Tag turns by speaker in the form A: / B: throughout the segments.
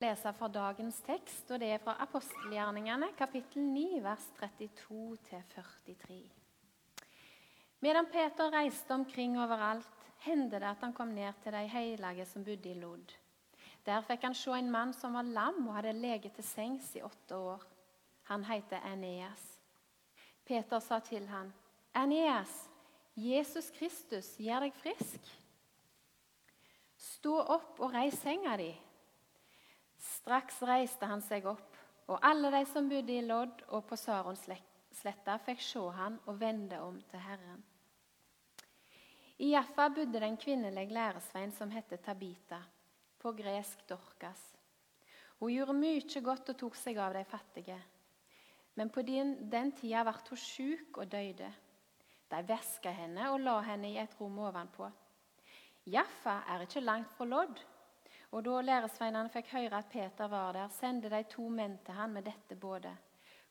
A: lese fra dagens tekst, og det er fra apostelgjerningene, kapittel 9, vers 32-43. Medan Peter reiste omkring overalt, hendte det at han kom ned til de hellige som bodde i Lodd. Der fikk han se en mann som var lam og hadde leget til sengs i åtte år. Han het Eneas. Peter sa til han, Eneas, Jesus Kristus gjør deg frisk. Stå opp og reis senga di. Straks reiste han seg opp, og alle de som bodde i Lodd og på Saronsletta, fikk se han og vende om til Herren. I Jaffa bodde det en kvinnelig læresvein som het Tabita, på gresk Dorkas. Hun gjorde mye godt og tok seg av de fattige. Men på den, den tida ble hun sjuk og døde. De væska henne og la henne i et rom ovenpå. Jaffa er ikke langt fra Lodd. Og Da læresveinene fikk høre at Peter var der, sendte de to menn til han med dette både.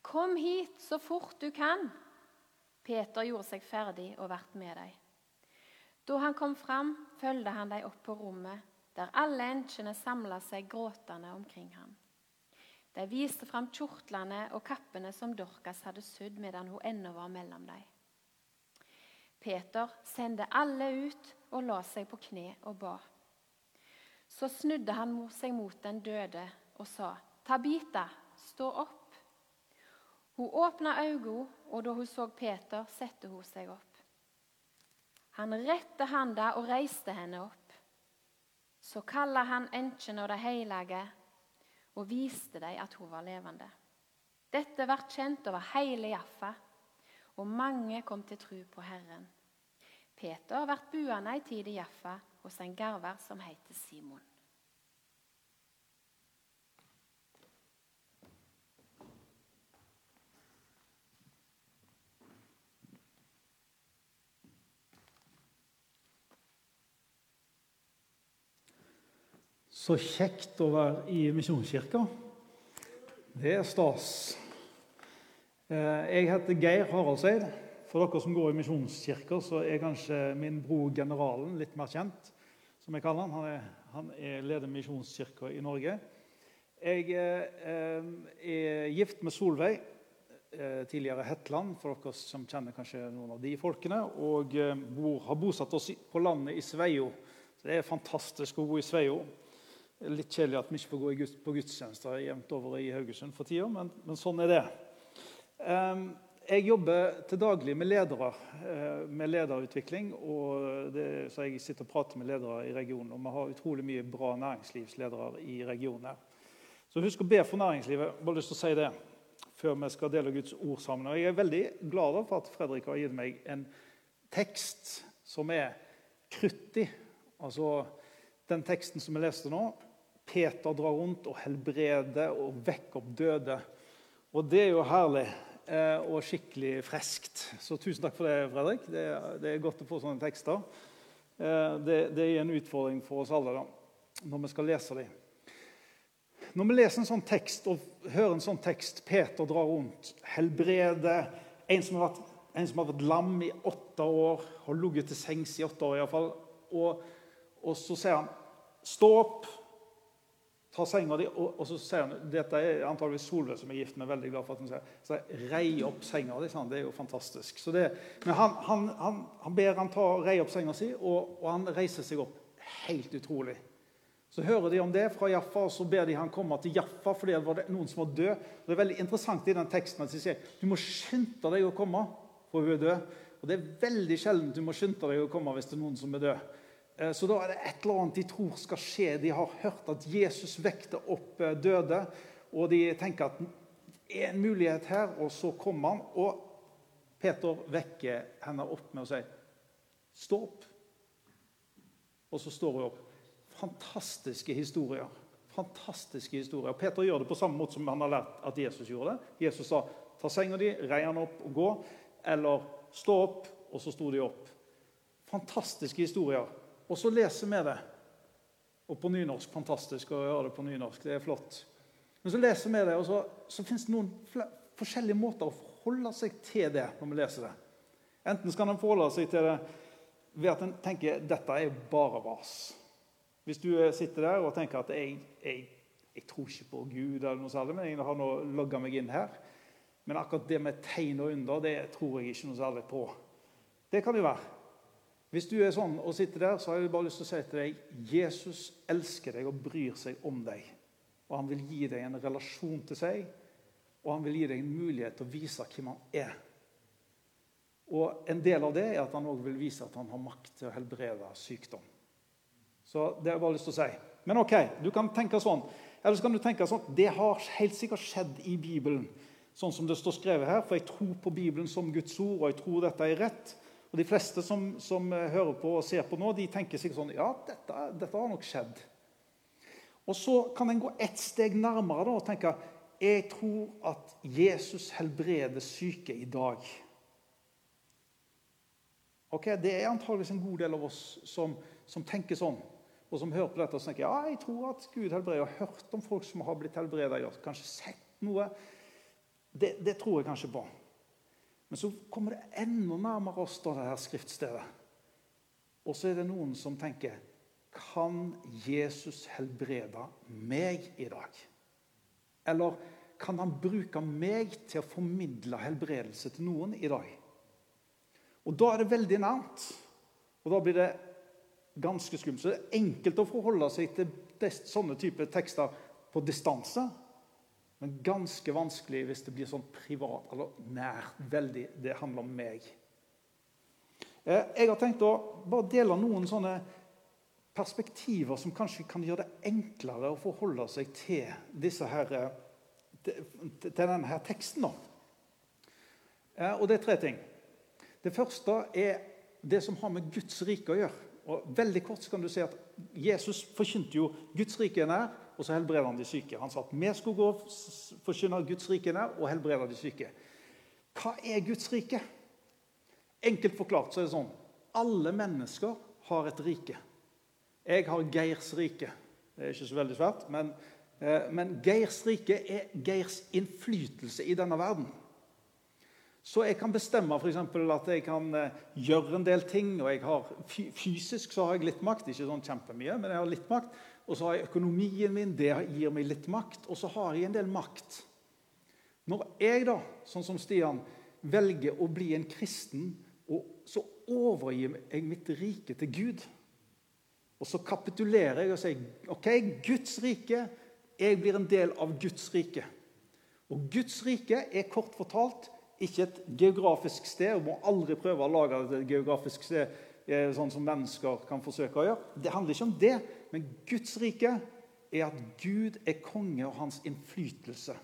A: Kom hit så fort du kan! Peter gjorde seg ferdig og ble med dem. Da han kom fram, fulgte han dem opp på rommet, der alle enkene samla seg gråtende omkring ham. De viste fram kjortlene og kappene som Dorcas hadde sydd medan hun ennå var mellom dem. Peter sendte alle ut og la seg på kne og ba. Så snudde han seg mot den døde og sa, 'Tabita, stå opp.' Hun åpna øynene, og da hun så Peter, satte hun seg opp. Han rette handa og reiste henne opp. Så kalla han enkene og de hellige og viste dem at hun var levende. Dette ble kjent over hele Jaffa, og mange kom til tro på Herren. Peter ble buende ei tid i Jaffa hos en garver som heter Simon.
B: Så kjekt å være i Misjonskirka. Det er stas. Eh, jeg heter Geir Haraldseid. For dere som går i misjonskirker, så er kanskje min bror generalen litt mer kjent. som jeg kaller Han Han er, han er leder misjonskirka i Norge. Jeg eh, er gift med Solveig, eh, tidligere Hetland, for dere som kjenner kanskje noen av de folkene. Og eh, bor, har bosatt oss på landet i Sveio. Så det er fantastisk å bo i Sveio. Litt kjedelig at vi ikke får gå på gudstjenester jevnt over i Haugesund for tida, men, men sånn er det. Um, jeg jobber til daglig med ledere, eh, med lederutvikling. og det, så Jeg sitter og prater med ledere i regionen. og Vi har utrolig mye bra næringslivsledere i regionen. her. Så husk å be for næringslivet. Bare lyst til å si det før vi skal dele Guds ord sammen. Og Jeg er veldig glad for at Fredrik har gitt meg en tekst som er kruttig. Altså den teksten som vi leste nå. Peter drar rundt og helbreder og vekker opp døde. Og det er jo herlig. Eh, og skikkelig freskt. Så tusen takk for det, Fredrik. Det, det er godt å få sånne tekster. Eh, det, det, er en utfordring for oss alle da, når vi skal lese dem. Når vi leser en sånn tekst og hører en sånn tekst Peter drar rundt, helbreder en som har vært, som har vært lam i åtte år, har ligget til sengs i åtte år iallfall, og, og så sier han Stå opp, tar senga di, og, og, så sier han Dette er antageligvis Solveig som er gift med. veldig glad for at hun sier, så Rei opp senga di. Sånn, det er jo fantastisk. Det, men han, han, han, han, ber han ta rei opp senga si, og, og, han reiser seg opp. Helt utrolig. Så hører de om det fra Jaffa, og så ber de han komme til Jaffa fordi det var noen som var død. Det er veldig interessant i den teksten at de sier du må skynde deg å komme, for hun er død. Og Det er veldig sjelden du må skynde deg å komme hvis det er noen som er død. Eh, så da er det et eller annet de tror skal skje. De har hørt at Jesus vekte opp eh, døde, og de tenker at det er en mulighet her. Og så kommer han, og Peter vekker henne opp med å si Stå opp. Og så står hun opp. Fantastiske historier. Fantastiske historier. Peter gjør det på samme måte som han har lært at Jesus gjorde det. Jesus sa ta senga di, rei han opp og gå. Eller stå opp, og så sto de opp. Fantastiske historier. Og så leser vi det. Og på nynorsk. Fantastisk å gjøre det på nynorsk. Det er flott. Men så leser vi det, og så, så fins det noen forskjellige måter å forholde seg til det når vi leser det. Enten skal en forholde seg til det ved at en tenker dette er bare vas. Hvis du sitter der og tenker at jeg, jeg jeg tror ikke på Gud, eller noe særlig, men jeg har nå logga meg inn her. Men akkurat det med tegn og under det tror jeg ikke noe særlig på. Det kan jo være. Hvis du er sånn og sitter der, så har jeg bare lyst til å si til deg Jesus elsker deg og bryr seg om deg. Og han vil gi deg en relasjon til seg, og han vil gi deg en mulighet til å vise hvem han er. Og En del av det er at han også vil vise at han har makt til å helbrede sykdom. Så det har jeg bare lyst til å si. Men ok, du kan tenke sånn. Eller så kan du tenke sånn det har helt sikkert skjedd i Bibelen, sånn som det står skrevet her. For jeg tror på Bibelen som Guds ord, og jeg tror dette er rett. Og De fleste som, som hører på og ser på nå, de tenker sikkert sånn Ja, dette, dette har nok skjedd. Og Så kan en gå ett steg nærmere da, og tenke jeg tror at Jesus helbreder syke i dag. Ok, Det er antageligvis en god del av oss som, som tenker sånn, og som hører på dette og tenker ja, jeg tror at Gud helbreder. Jeg har hørt om folk som har blitt helbredet, kanskje sett noe. Det, det, tror jeg kanskje på. Men så kommer det enda nærmere oss da, det her skriftstedet. Og så er det noen som tenker Kan Jesus helbrede meg i dag? Eller kan han bruke meg til å formidle helbredelse til noen i dag? Og Da er det veldig nært. Og da blir det ganske skummelt. Så det er enkelt å forholde seg til sånne typer tekster på distanse. Men ganske vanskelig hvis det blir sånn privat eller nært. veldig, Det handler om meg. Eh, jeg har tenkt å bare dele noen sånne perspektiver som kanskje kan gjøre det enklere å forholde seg til, her, eh, til denne her teksten. Eh, og det er tre ting. Det første er det som har med Guds rike å gjøre. Og veldig kort kan du si at Jesus forkynte jo Guds rike er nær, og så helbreder han de syke. Han sa at vi skulle gå og forkynne Guds rike der og helbrede de syke. Hva er Guds rike? Enkelt forklart så er det sånn alle mennesker har et rike. Jeg har Geirs rike. Det er ikke så veldig svært. Men, eh, men Geirs rike er Geirs innflytelse i denne verden. Så jeg kan bestemme for at jeg kan eh, gjøre en del ting. og jeg har, Fysisk så har jeg litt makt, ikke sånn kjempemye, men jeg har litt makt. Og så har jeg økonomien min, det gir meg litt makt. Og så har jeg en del makt. Når jeg, da, sånn som Stian, velger å bli en kristen, så overgir jeg mitt rike til Gud. Og så kapitulerer jeg og sier OK, Guds rike. Jeg blir en del av Guds rike. Og Guds rike er kort fortalt ikke et geografisk sted. og må aldri prøve å lage et geografisk sted sånn som mennesker kan forsøke å gjøre. Det handler ikke om det, men Guds rike er at Gud er konge og hans innflytelse.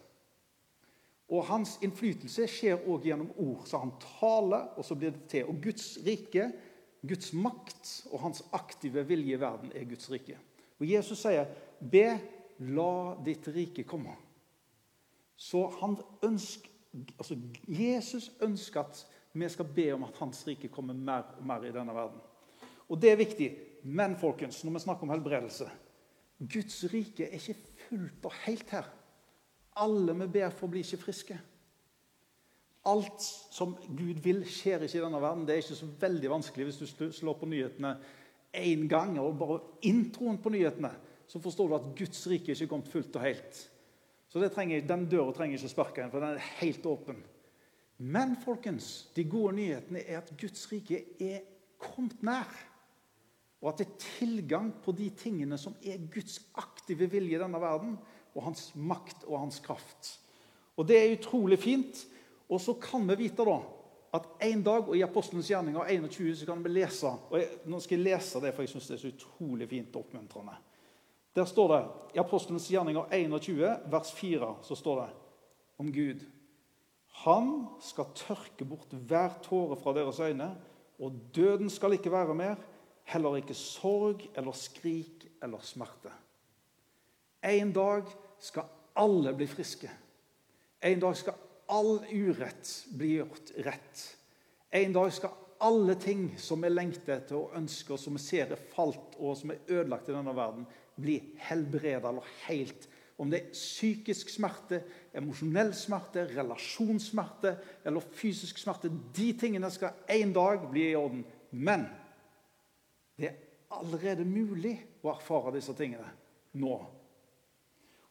B: Og Hans innflytelse skjer også gjennom ord. Så han taler, og så blir det til. Og Guds rike, Guds makt og hans aktive vilje i verden er Guds rike. Og Jesus sier, 'Be, la ditt rike komme'. Så han ønsker altså Jesus ønsker at vi skal be om at Hans rike kommer mer og mer i denne verden. Og Det er viktig. Men folkens, når vi snakker om helbredelse Guds rike er ikke fullt og helt her. Alle vi ber for, blir ikke friske. Alt som Gud vil, skjer ikke i denne verden. Det er ikke så veldig vanskelig hvis du slår på nyhetene én gang, og bare introen på nyhetene, så forstår du at Guds rike er ikke kommet fullt og helt. Så Den døra trenger ikke sparke inn, for den er helt åpen. Men folkens, de gode nyhetene er at Guds rike er kommet nær. Og at det er tilgang på de tingene som er Guds aktive vilje i denne verden, og hans makt og hans kraft. Og Det er utrolig fint. Og så kan vi vite da at en dag, og i Apostelens gjerninger 21, så kan vi lese og jeg, Nå skal jeg lese det, for jeg syns det er så utrolig fint og oppmuntrende. Der står det i Apostelens gjerninger 21, vers 4, så står det om Gud. Han skal tørke bort hver tåre fra deres øyne, og døden skal ikke være mer, heller ikke sorg eller skrik eller smerte. En dag skal alle bli friske. En dag skal all urett bli gjort rett. En dag skal alle ting som vi lengter etter og ønsker, som vi ser er falt og som er ødelagt i denne verden, bli helbreda eller helt. Om det er psykisk smerte, emosjonell smerte, relasjonssmerte eller fysisk smerte. De tingene skal en dag bli i orden. Men det er allerede mulig å erfare disse tingene nå.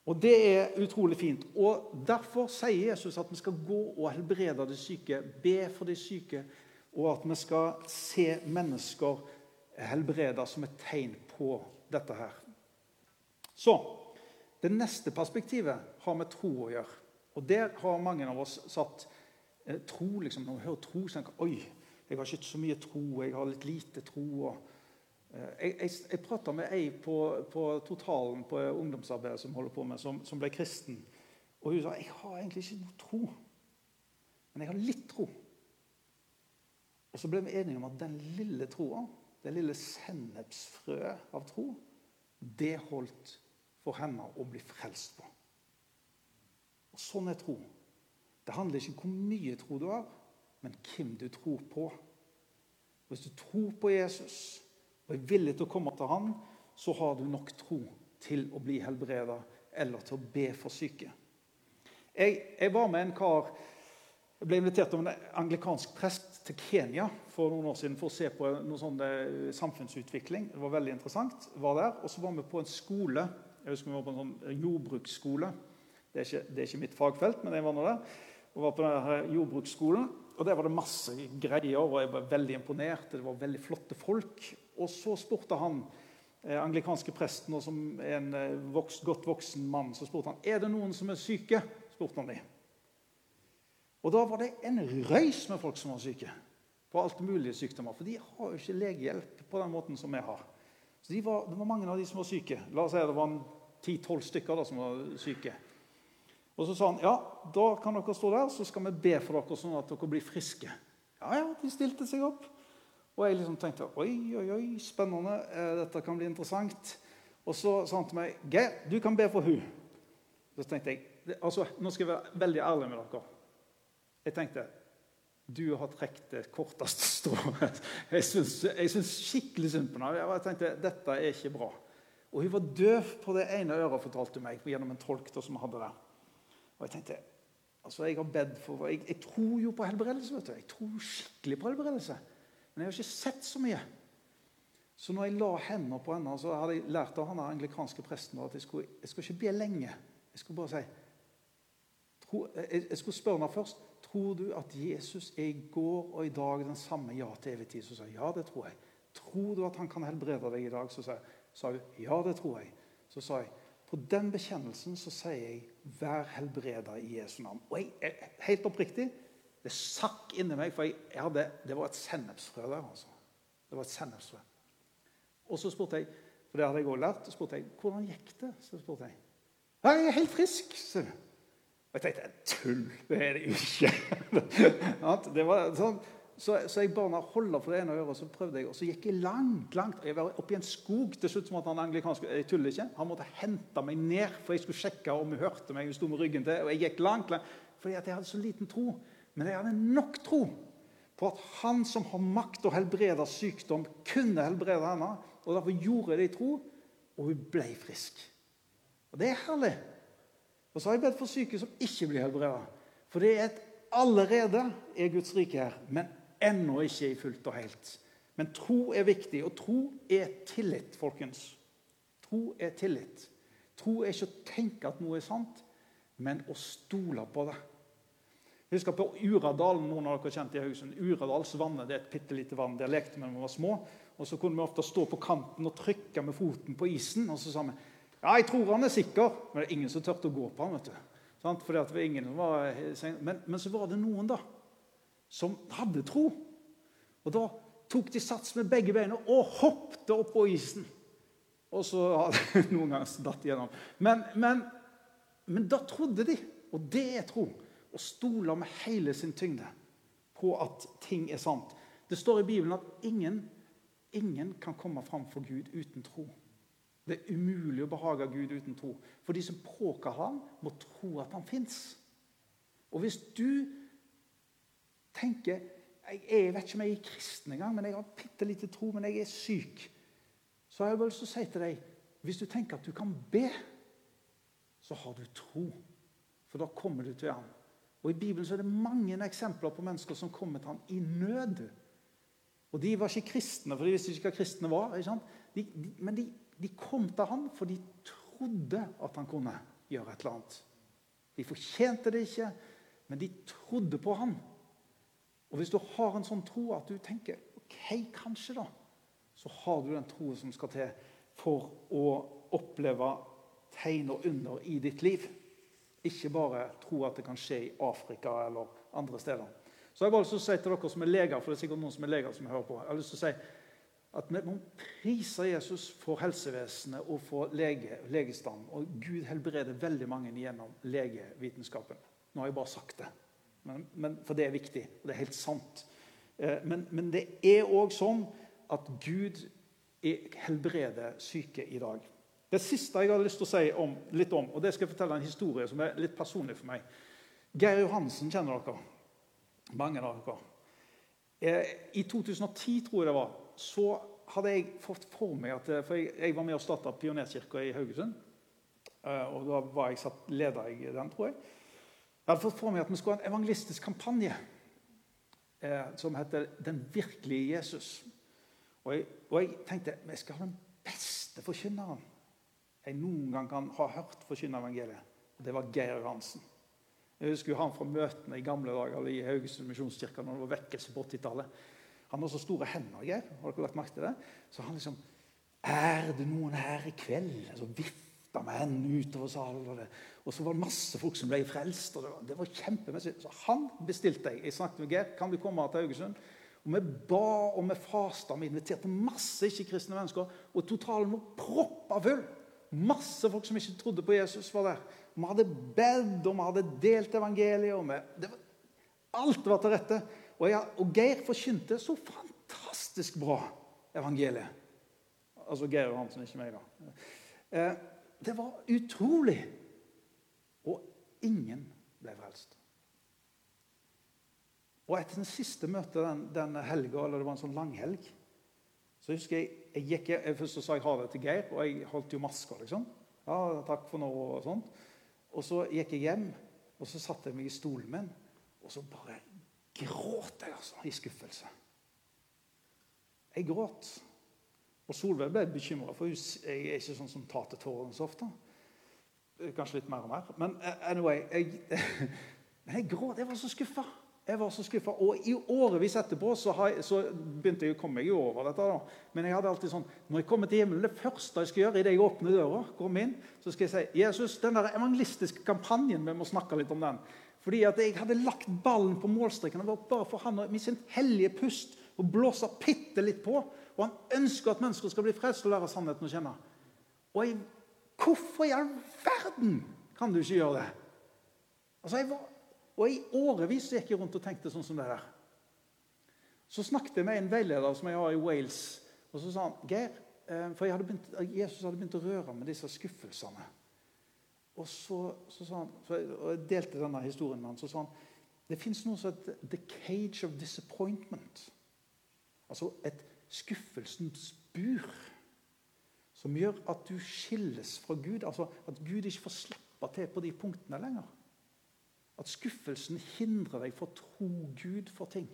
B: Og Det er utrolig fint. Og Derfor sier Jesus at vi skal gå og helbrede de syke, be for de syke, og at vi skal se mennesker helbrede som et tegn på dette her. Så Det neste perspektivet har med tro å gjøre. Og Der har mange av oss satt eh, tro liksom, Når vi hører tro, så tenker Oi, jeg har ikke så mye tro. Jeg har litt lite tro. Eh, jeg, jeg, jeg prata med ei på, på, Totalen på ungdomsarbeidet som holder på med, som, som, ble kristen. Og hun sa jeg har egentlig ikke noe tro, men jeg har litt tro. Og så ble vi enige om at den lille troa, det lille sennepsfrøet av tro, det holdt for henne å bli frelst på. Og Sånn er tro. Det handler ikke om hvor mye tro du har, men hvem du tror på. Hvis du tror på Jesus, og er villig til å komme til Han, så har du nok tro til å bli helbreda eller til å be for syke. Jeg, jeg, var med en kar Jeg ble invitert av en anglikansk prest til Kenya for noen år siden for å se på noe sånn eh, samfunnsutvikling. Det var veldig interessant. var der, Og så var vi på en skole. Jeg husker vi var på en sånn jordbruksskole. Det er, ikke, det er ikke mitt fagfelt, men jeg var nå der. Og var på denne jordbruksskolen, og Der var det masse greier, og jeg var veldig imponert. Det var veldig flotte folk. Og så spurte han eh, anglikanske presten, og som er en eh, vokst, godt voksen mann, så spurte han er det noen som er syke. spurte han de. Og da var det en røys med folk som var syke. På alt mulige sykdommer. For de har jo ikke legehjelp på den måten som vi har. Så de var, Det var mange av de som var syke. La oss si det var 10-12 stykker da, som var syke. Og så sa han ja, da kan dere stå der, så skal vi be for dere sånn at dere blir friske. Ja, ja, De stilte seg opp. Og jeg liksom tenkte oi, oi, oi, spennende, eh, dette kan bli interessant. Og så sa han til meg Geir, du kan be for hun. Så tenkte jeg altså, Nå skal jeg være veldig ærlig med dere. Jeg tenkte du har trukket det korteste strået. Jeg syns skikkelig synd på henne. Jeg tenkte dette er ikke bra. Og hun var døv på det ene øret, fortalte hun meg, gjennom en tolk som hadde der. Og jeg tenkte altså jeg har bedt for, jeg, jeg tror jo på helbredelse. vet du. Jeg tror skikkelig på helbredelse. Men jeg har ikke sett så mye. Så når jeg la hendene på henne, så hadde jeg lært av han anglikanske presten at jeg skulle, jeg skulle ikke be lenge. Jeg skulle bare si jeg, jeg, skulle spørre henne først tror du at Jesus er i går og i dag den samme ja til evig tid. Så sa jeg ja, det tror jeg. Tror du at han kan helbrede deg i dag? Så sa, jeg, hun ja, det tror jeg. Så sa jeg på den bekjennelsen så sier jeg 'vær helbreda i Jesu navn'. Og jeg, helt oppriktig det sakk inni meg, for jeg, jeg hadde, det var et sennepsfrø der. altså. Det var et sennepsfrø. Og så spurte jeg, for det hadde jeg også lært, så spurte jeg, hvordan gikk det? Så spurte jeg. Jeg er helt frisk. Så. Og jeg tenkte tull, det er det ikke. det var sånn, så, så, jeg bare holder for det ene øret, og så prøvde jeg, og så gikk jeg langt. langt, Jeg var oppe i en skog. Til slutt som at han anglikanske, jeg tuller ikke, han måtte hente meg ned, for jeg skulle sjekke om hun hørte meg. Hun sto med ryggen til, og jeg gikk langt, langt fordi at jeg hadde så liten tro. Men jeg hadde nok tro på at han som har makt å helbrede sykdom, kunne helbrede henne. Og Derfor gjorde jeg det i tro, og hun ble frisk. Og Det er herlig. Og så har jeg bedt for syke som ikke blir helbredet. For det er et allerede er Guds rike her, men ennå ikke i fullt og helt. Men tro er viktig, og tro er tillit, folkens. Tro er tillit. Tro er ikke å tenke at noe er sant, men å stole på det. Husker på Uradalen, noen av dere kjent i Haugesund. Uradalsvannet det er et bitte lite vann. Der lekte vi da vi var små. Og Så kunne vi ofte stå på kanten og trykke med foten på isen. Og så sa vi ja, jeg tror han er sikker. Men det er ingen som turte å gå på han, vet du. Fordi at det var ingen som var... Men, men så var det noen da, som hadde tro. Og da tok de sats med begge beina og hoppet opp på isen. Og så hadde noen ganger datt igjennom. Men, men, men da trodde de, og det er tro og stoler med hele sin tyngde på at ting er sant. Det står i Bibelen at ingen, ingen kan komme fram for Gud uten tro. Det er umulig å behage Gud uten tro. For de som påkaller ham, må tro at han fins. Og hvis du tenker jeg, jeg, vet ikke om jeg er kristen engang, men jeg har bitte lite tro, men jeg er syk. Så har jeg bare lyst til å si til deg hvis du tenker at du kan be, så har du tro. For da kommer du til ham. Og I Bibelen så er det mange eksempler på mennesker som kommer til ham i nød. Og De var ikke kristne, for de visste ikke hva kristne var. De, de, men de, de, kom til ham for de trodde at han kunne gjøre et eller annet. De fortjente det ikke, men de trodde på ham. Og Hvis du har en sånn tro at du tenker ok, kanskje da, så har du den troen som skal til for å oppleve tegn og under i ditt liv. Ikke bare tro at det kan skje i Afrika eller andre steder. Så jeg har bare lyst til å si til dere som er leger, for det er sikkert noen som er leger som hører på, jeg har lyst til å si at vi må prise Jesus for helsevesenet og for lege, legestanden. Og Gud helbreder veldig mange gjennom legevitenskapen. Nå har jeg bare sagt det, men, men, for det er viktig, og det er helt sant. Eh, men, men det er òg sånn at Gud helbreder syke i dag. Det siste jeg har lyst til å si om, litt om, og det skal jeg fortelle en historie som er litt personlig for meg. Geir Johansen kjenner dere. Mange av dere. Eh, I 2010, tror jeg det var, så hadde jeg fått for meg at For jeg, jeg var med og starta Pionerkirka i Haugesund. Eh, og da var jeg satt leder i den, tror jeg. Jeg hadde fått for meg at vi skulle ha en evangelistisk kampanje eh, som heter 'Den virkelige Jesus'. Og jeg, og jeg tenkte vi skal ha den beste forkynneren jeg noen gang kan ha hørt forkynne evangeliet. Og det var Geir Hansen. Jeg husker jo han fra møtene i gamle dager i Haugesund misjonskirke når det var vekkelse på 80-tallet. Han har så store hender, Geir. Har dere lagt merke til det? Så han liksom Er det noen her i kveld? Så vifta med hendene utover salen. Og, det. så var det masse folk som ble frelst. og Det var, det var kjempemessig. Så han bestilte jeg. Jeg snakket med Geir. Kan du komme til Haugesund? Og Vi ba og vi fasta. Vi inviterte masse ikke-kristne mennesker. Og totalen var proppa full. Masse folk som ikke trodde på Jesus, var der. Vi hadde bedt, og vi hadde delt evangeliet. og vi, var, Alt var til rette. Og, jeg, og Geir forkynte så fantastisk bra evangeliet. Altså Geir og Hansen, ikke meg, da. Eh, det var utrolig. Og ingen ble frelst. Og etter den siste møtet den, den helga, eller det var en sånn langhelg, så husker jeg jeg gikk, jeg, Først så sa jeg ha det til Geir, og jeg holdt jo maska. liksom. Ja, takk for nå og sånt. Og så gikk jeg hjem, og så satte jeg meg i stolen min, og så bare gråt jeg altså, i skuffelse. Jeg gråt. Og Solveig ble bekymra, for jeg er ikke sånn som tar til tårene så ofte. Kanskje litt mer og mer. Men eh, anyway, jeg, men jeg gråt. Jeg var så skuffa. Jeg var så skuffa. Og i årevis etterpå så, jeg, så, begynte jeg å komme meg over dette. da. Men jeg hadde alltid sånn Når jeg kommer til himmelen, det første jeg skal gjøre idet jeg åpner døra, går inn, så skal jeg si Jesus, den der evangelistiske kampanjen, vi må snakke litt om den. Fordi at jeg hadde lagt ballen på målstreken. Det var bare for han med sin hellige pust å blåse bitte litt på. Og han ønsker at mennesker skal bli frelst og lære sannheten å kjenne. Og jeg, hvorfor i all verden kan du ikke gjøre det? Altså, jeg var, og I årevis gikk jeg rundt og tenkte sånn som det der. Så snakket jeg med en veileder som jeg har i Wales. Og så sa han Geir, eh, for hadde begynt, Jesus hadde begynt å røre med disse skuffelsene. Og så, så sa han, så jeg delte denne historien med han, så sa han det fins noe som heter 'the cage of disappointment'. Altså et skuffelsens bur. Som gjør at du skilles fra Gud. Altså at Gud ikke får slippe til på de punktene lenger. At skuffelsen hindrer deg for å tro Gud for ting.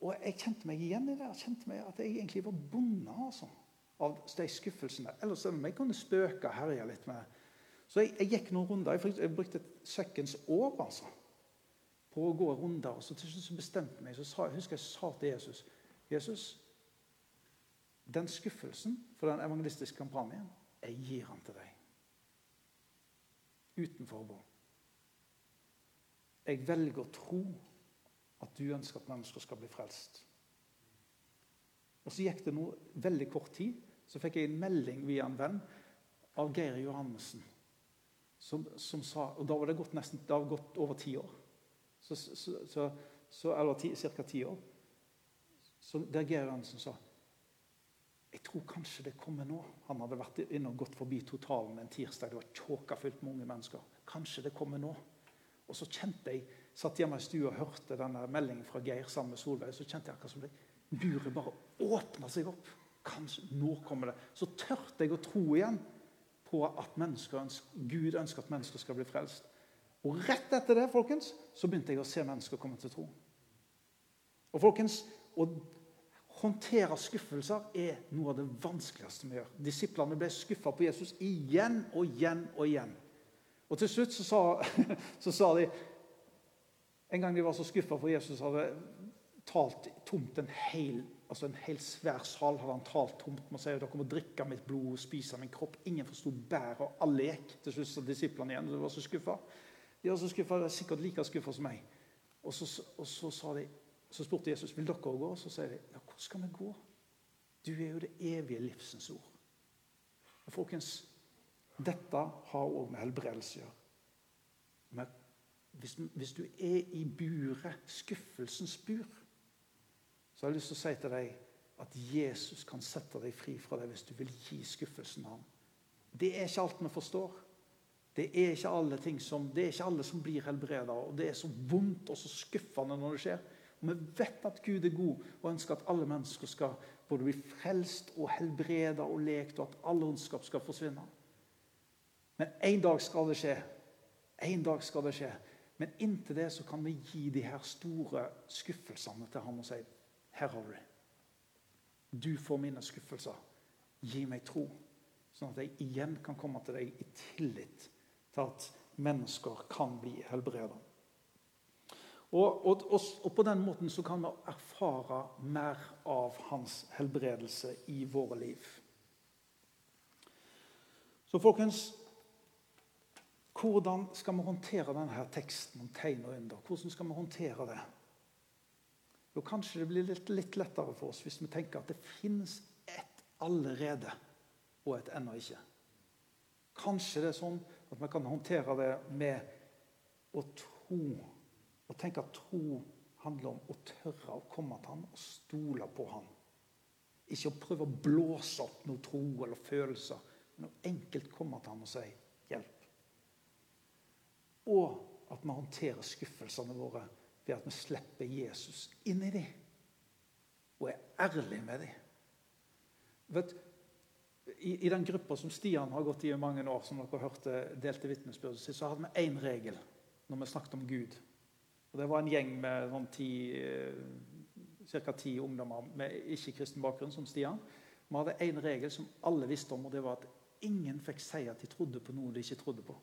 B: Og Jeg kjente meg igjen i det. Jeg kjente meg At jeg egentlig var bonde altså, av de skuffelsene. Ellers om jeg kunne spøke og herje litt med Så jeg, jeg, gikk noen runder. Jeg, jeg brukte et seconds år altså, på å gå runder. og så Til slutt bestemte meg. Så sa, jeg husker jeg sa til Jesus Jesus, den skuffelsen for den evangelistiske kampanjen, jeg gir den til deg. Uten forbehold. Jeg velger å tro at du ønsker at mennesker skal bli frelst. Og Så gikk det noe veldig kort tid, så fikk jeg en melding via en venn av Geir Johannessen. Som, som sa, og Da var det gått, nesten, det gått over ti år. Så, så, så, eller ca. ti år. Så der Geir Johannessen sa jeg tror kanskje det kommer nå. Han hadde vært inne og gått forbi totalen en tirsdag. Det var tjåkafullt med unge mennesker. Kanskje det kommer nå. Og så kjente jeg, satt hjemme i stua og hørte denne meldingen fra Geir sammen med Solveig. Så kjente jeg akkurat som det buret bare åpna seg opp. Kanskje nå kommer det. Så tørte jeg å tro igjen på at ønsker, Gud ønsker at mennesker skal bli frelst. Og rett etter det folkens, så begynte jeg å se mennesker komme til tro. Og folkens, å håndtere skuffelser er noe av det vanskeligste vi gjør. Disiplene ble skuffa på Jesus igjen og igjen og igjen. Og til slutt så sa, så sa de En gang de var så skuffa for Jesus hadde talt tomt en hel, altså en hel svær sal hadde han talt tomt Man sier jo, dere må drikke mitt blod og spise min kropp. Ingen forsto bæret, og alle gikk. Til slutt sa disiplene igjen. De var så skuffa. De var så skuffa, de var sikkert like skuffa som meg. Og så, og så de så spurte Jesus vil dere gå, og så sier de ja, hvor skal vi gå? Du er jo det evige livsens ord. Og folkens, dette har òg med helbredelse å gjøre. Men hvis, hvis, du er i buret, skuffelsens bur, så har jeg lyst til å si til deg at Jesus kan sette deg fri fra det hvis du vil gi skuffelsen av ham. Det er ikke alt vi forstår. Det er ikke alle, som, det er ikke alle som blir helbreda. Og det er så vondt og så skuffende når det skjer. Og Vi vet at Gud er god og ønsker at alle mennesker skal både bli frelst og helbreda og lekt, og at all ondskap skal forsvinne. Men en dag skal det skje. En dag skal det skje. Men inntil det så kan vi gi de her store skuffelsene til ham og si Her har du det. Du får mine skuffelser. Gi meg tro, sånn at jeg igjen kan komme til deg i tillit til at mennesker kan bli helbreda. Og, og, og, og, på den måten så kan vi erfare mer av hans helbredelse i våre liv. Så folkens Hvordan skal vi håndtere denne teksten om tegn og under? Hvordan skal vi håndtere det? Jo, Kanskje det blir litt, litt lettere for oss hvis vi tenker at det fins et allerede og et ennå ikke. Kanskje det er sånn at vi kan håndtere det med å tro og tenke at tro handler om å tørre å komme til ham og stole på ham. Ikke å prøve å blåse opp noe tro eller følelser, men å enkelt komme til ham og si 'hjelp'. Og at vi håndterer skuffelsene våre ved at vi slipper Jesus inn i dem. Og er ærlige med dem. Vet, i, I den gruppa som Stian har gått i i mange år, som dere hørte delte vitnesbyrdet sitt, så hadde vi én regel når vi snakket om Gud. Og Det var en gjeng med sånn ti, eh, ca. ti ungdommer med ikke-kristen bakgrunn, som Stian. Vi hadde én regel som alle visste om, og det var at ingen fikk si at de trodde på noe de ikke trodde på.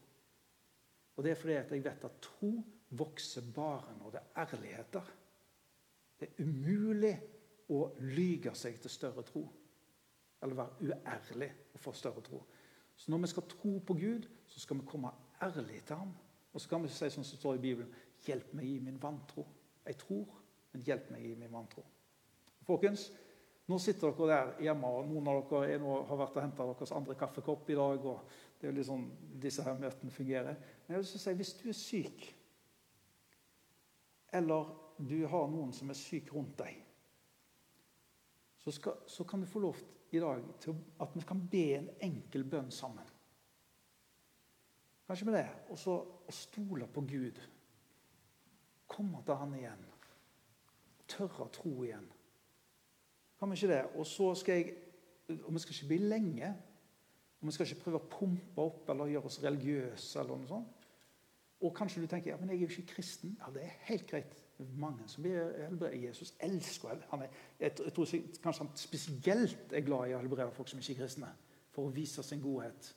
B: Og Det er fordi jeg vet at tro vokser bare når det er ærligheter. Det er umulig å lyge seg til større tro. Eller være uærlig og få større tro. Så når vi skal tro på Gud, så skal vi komme ærlig til ham. Og så kan vi si sånn som står i Bibelen Hjelp meg i min vantro. Jeg tror, men hjelp meg i min vantro. Folkens, nå sitter dere der hjemme, og noen av dere nå, har vært og henta deres andre kaffekopp i dag. og Det er jo sånn disse her møtene fungerer. Men jeg vil si, hvis du er syk, eller du har noen som er syk rundt deg, så, skal, så kan du få lov i dag til at vi kan be en enkel bønn sammen. Kanskje med det. Og så stole på Gud komme til han igjen. Tørre å tro igjen. Kan vi ikke det? Og så skal jeg Og vi skal ikke bli lenge. Og vi skal ikke prøve å pumpe opp eller gjøre oss religiøse. eller noe sånt. Og kanskje du tenker ja, men jeg er jo ikke kristen. Ja, Det er helt greit. Mange som blir helbredet. Jesus elsker han er, jeg, tror kanskje han spesielt er glad i å helbrede folk som ikke er kristne. For å vise sin godhet.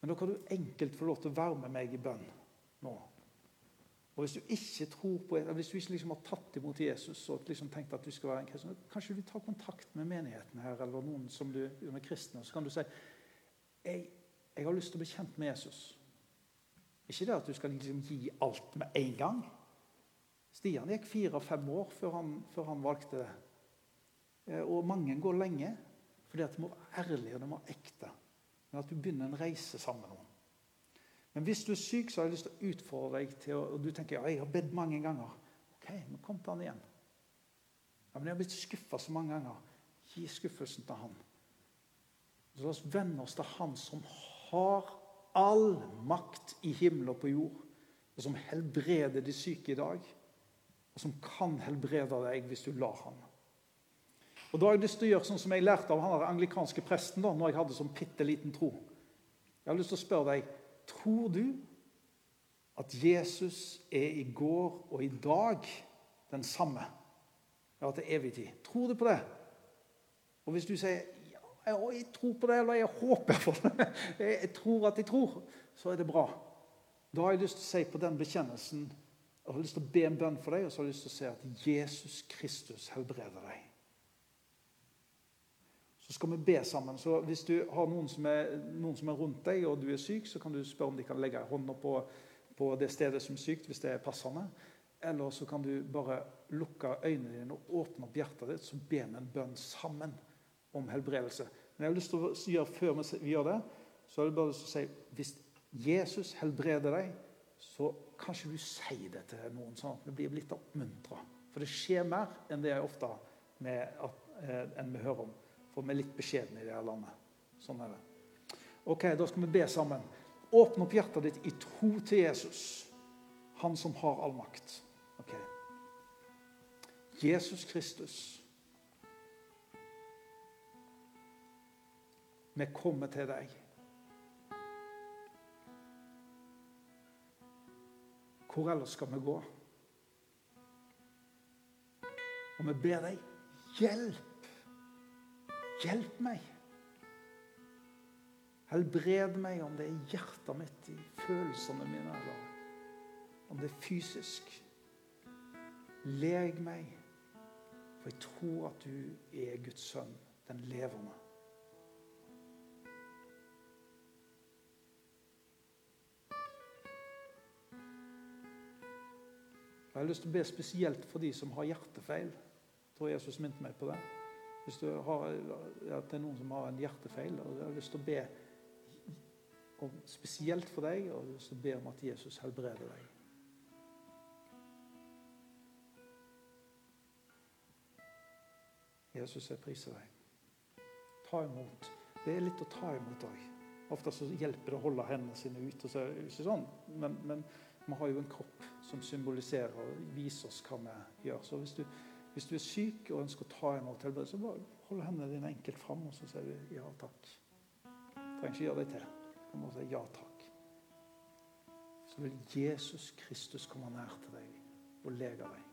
B: Men da kan du enkelt få lov til å være med meg i bønn nå. Og Hvis du ikke tror på, hvis du ikke liksom har tatt imot Jesus og liksom tenkt at du skal være en kristen, kanskje du tar kontakt med menigheten her, eller noen som du er kristne, og så kan du si jeg, jeg har lyst til å bli kjent med Jesus. Ikke det at du skal liksom gi alt med en gang. Stian gikk fire-fem år før han, før han, valgte det. Eh, og mange går lenge fordi at de må være ærlige og de må være ekte. Men at du begynner en reise sammen med noen. Men hvis du er syk, så har jeg lyst til å utfordre deg til og du tenker ja, jeg har bedt mange ganger. Ok, men kom til han igjen. Ja, men Jeg har blitt skuffa så mange ganger. Gi skuffelsen til han. Så La oss venne oss til han som har all makt i himmel og på jord, og som helbreder de syke i dag, og som kan helbrede deg hvis du lar ham. Og Da har jeg lyst til å gjøre sånn som jeg lærte av han anglikanske presten da når jeg hadde sånn bitte liten tro. Jeg har lyst til å spørre deg Tror du at Jesus er i går og i dag den samme? Ja, til evig tid. Tror du på det? Og hvis du sier jeg tror på det, eller jeg håper på det, jeg tror at jeg tror, så er det bra. Da har jeg lyst til å si på den bekjennelsen jeg har lyst til å be en bønn for deg, og så har jeg lyst til å si at Jesus Kristus helbreder deg. Så skal vi be sammen. Så Hvis du har noen som, er, noen som er rundt deg, og du er syk, så kan du spørre om de kan legge hånda på, på det stedet som er sykt, hvis det er passende. Eller så kan du bare lukke øynene dine og åpne opp hjertet ditt, så ber vi en bønn sammen om helbredelse. Men jeg har lyst til å gjøre før vi gjør det, så har jeg bare lyst til å si hvis Jesus helbreder deg, så kanskje du sier det til noen, sånn at vi blir litt oppmuntra. For det skjer mer enn det jeg ofte med eh, enn vi hører om. For vi er litt beskjedne i det her landet. Sånn er det. Ok, Da skal vi be sammen. Åpne opp hjertet ditt i tro til Jesus, han som har all makt. Ok. Jesus Kristus. Vi kommer til deg. Hvor ellers skal vi gå? Og vi ber deg, hjelp! Hjelp meg! Helbred meg om det er hjertet mitt, i følelsene mine, eller om det er fysisk. Leg meg, for jeg tror at du er Guds sønn, den levende. Jeg har lyst til å be spesielt for de som har hjertefeil. Jeg tror Jesus minte meg på det. Hvis har, at det er noen som har en hjertefeil, og jeg har lyst til å be om, spesielt for deg, og jeg har lyst til å be om at Jesus helbreder deg. Jesus, jeg priser deg. Ta imot. Det er litt å ta imot òg. Ofte så hjelper det å holde hendene sine ut. Og så, sånn. Men, men vi har jo en kropp som symboliserer og viser oss hva vi gjør. Så hvis du, hvis du er syk og ønsker å ta imot helbred, så bare hold hendene dine enkelt fram, og så sier du ja takk. Du trenger ikke gjøre deg til. Du må si ja takk. Så vil Jesus Kristus komme nær til deg og lege deg.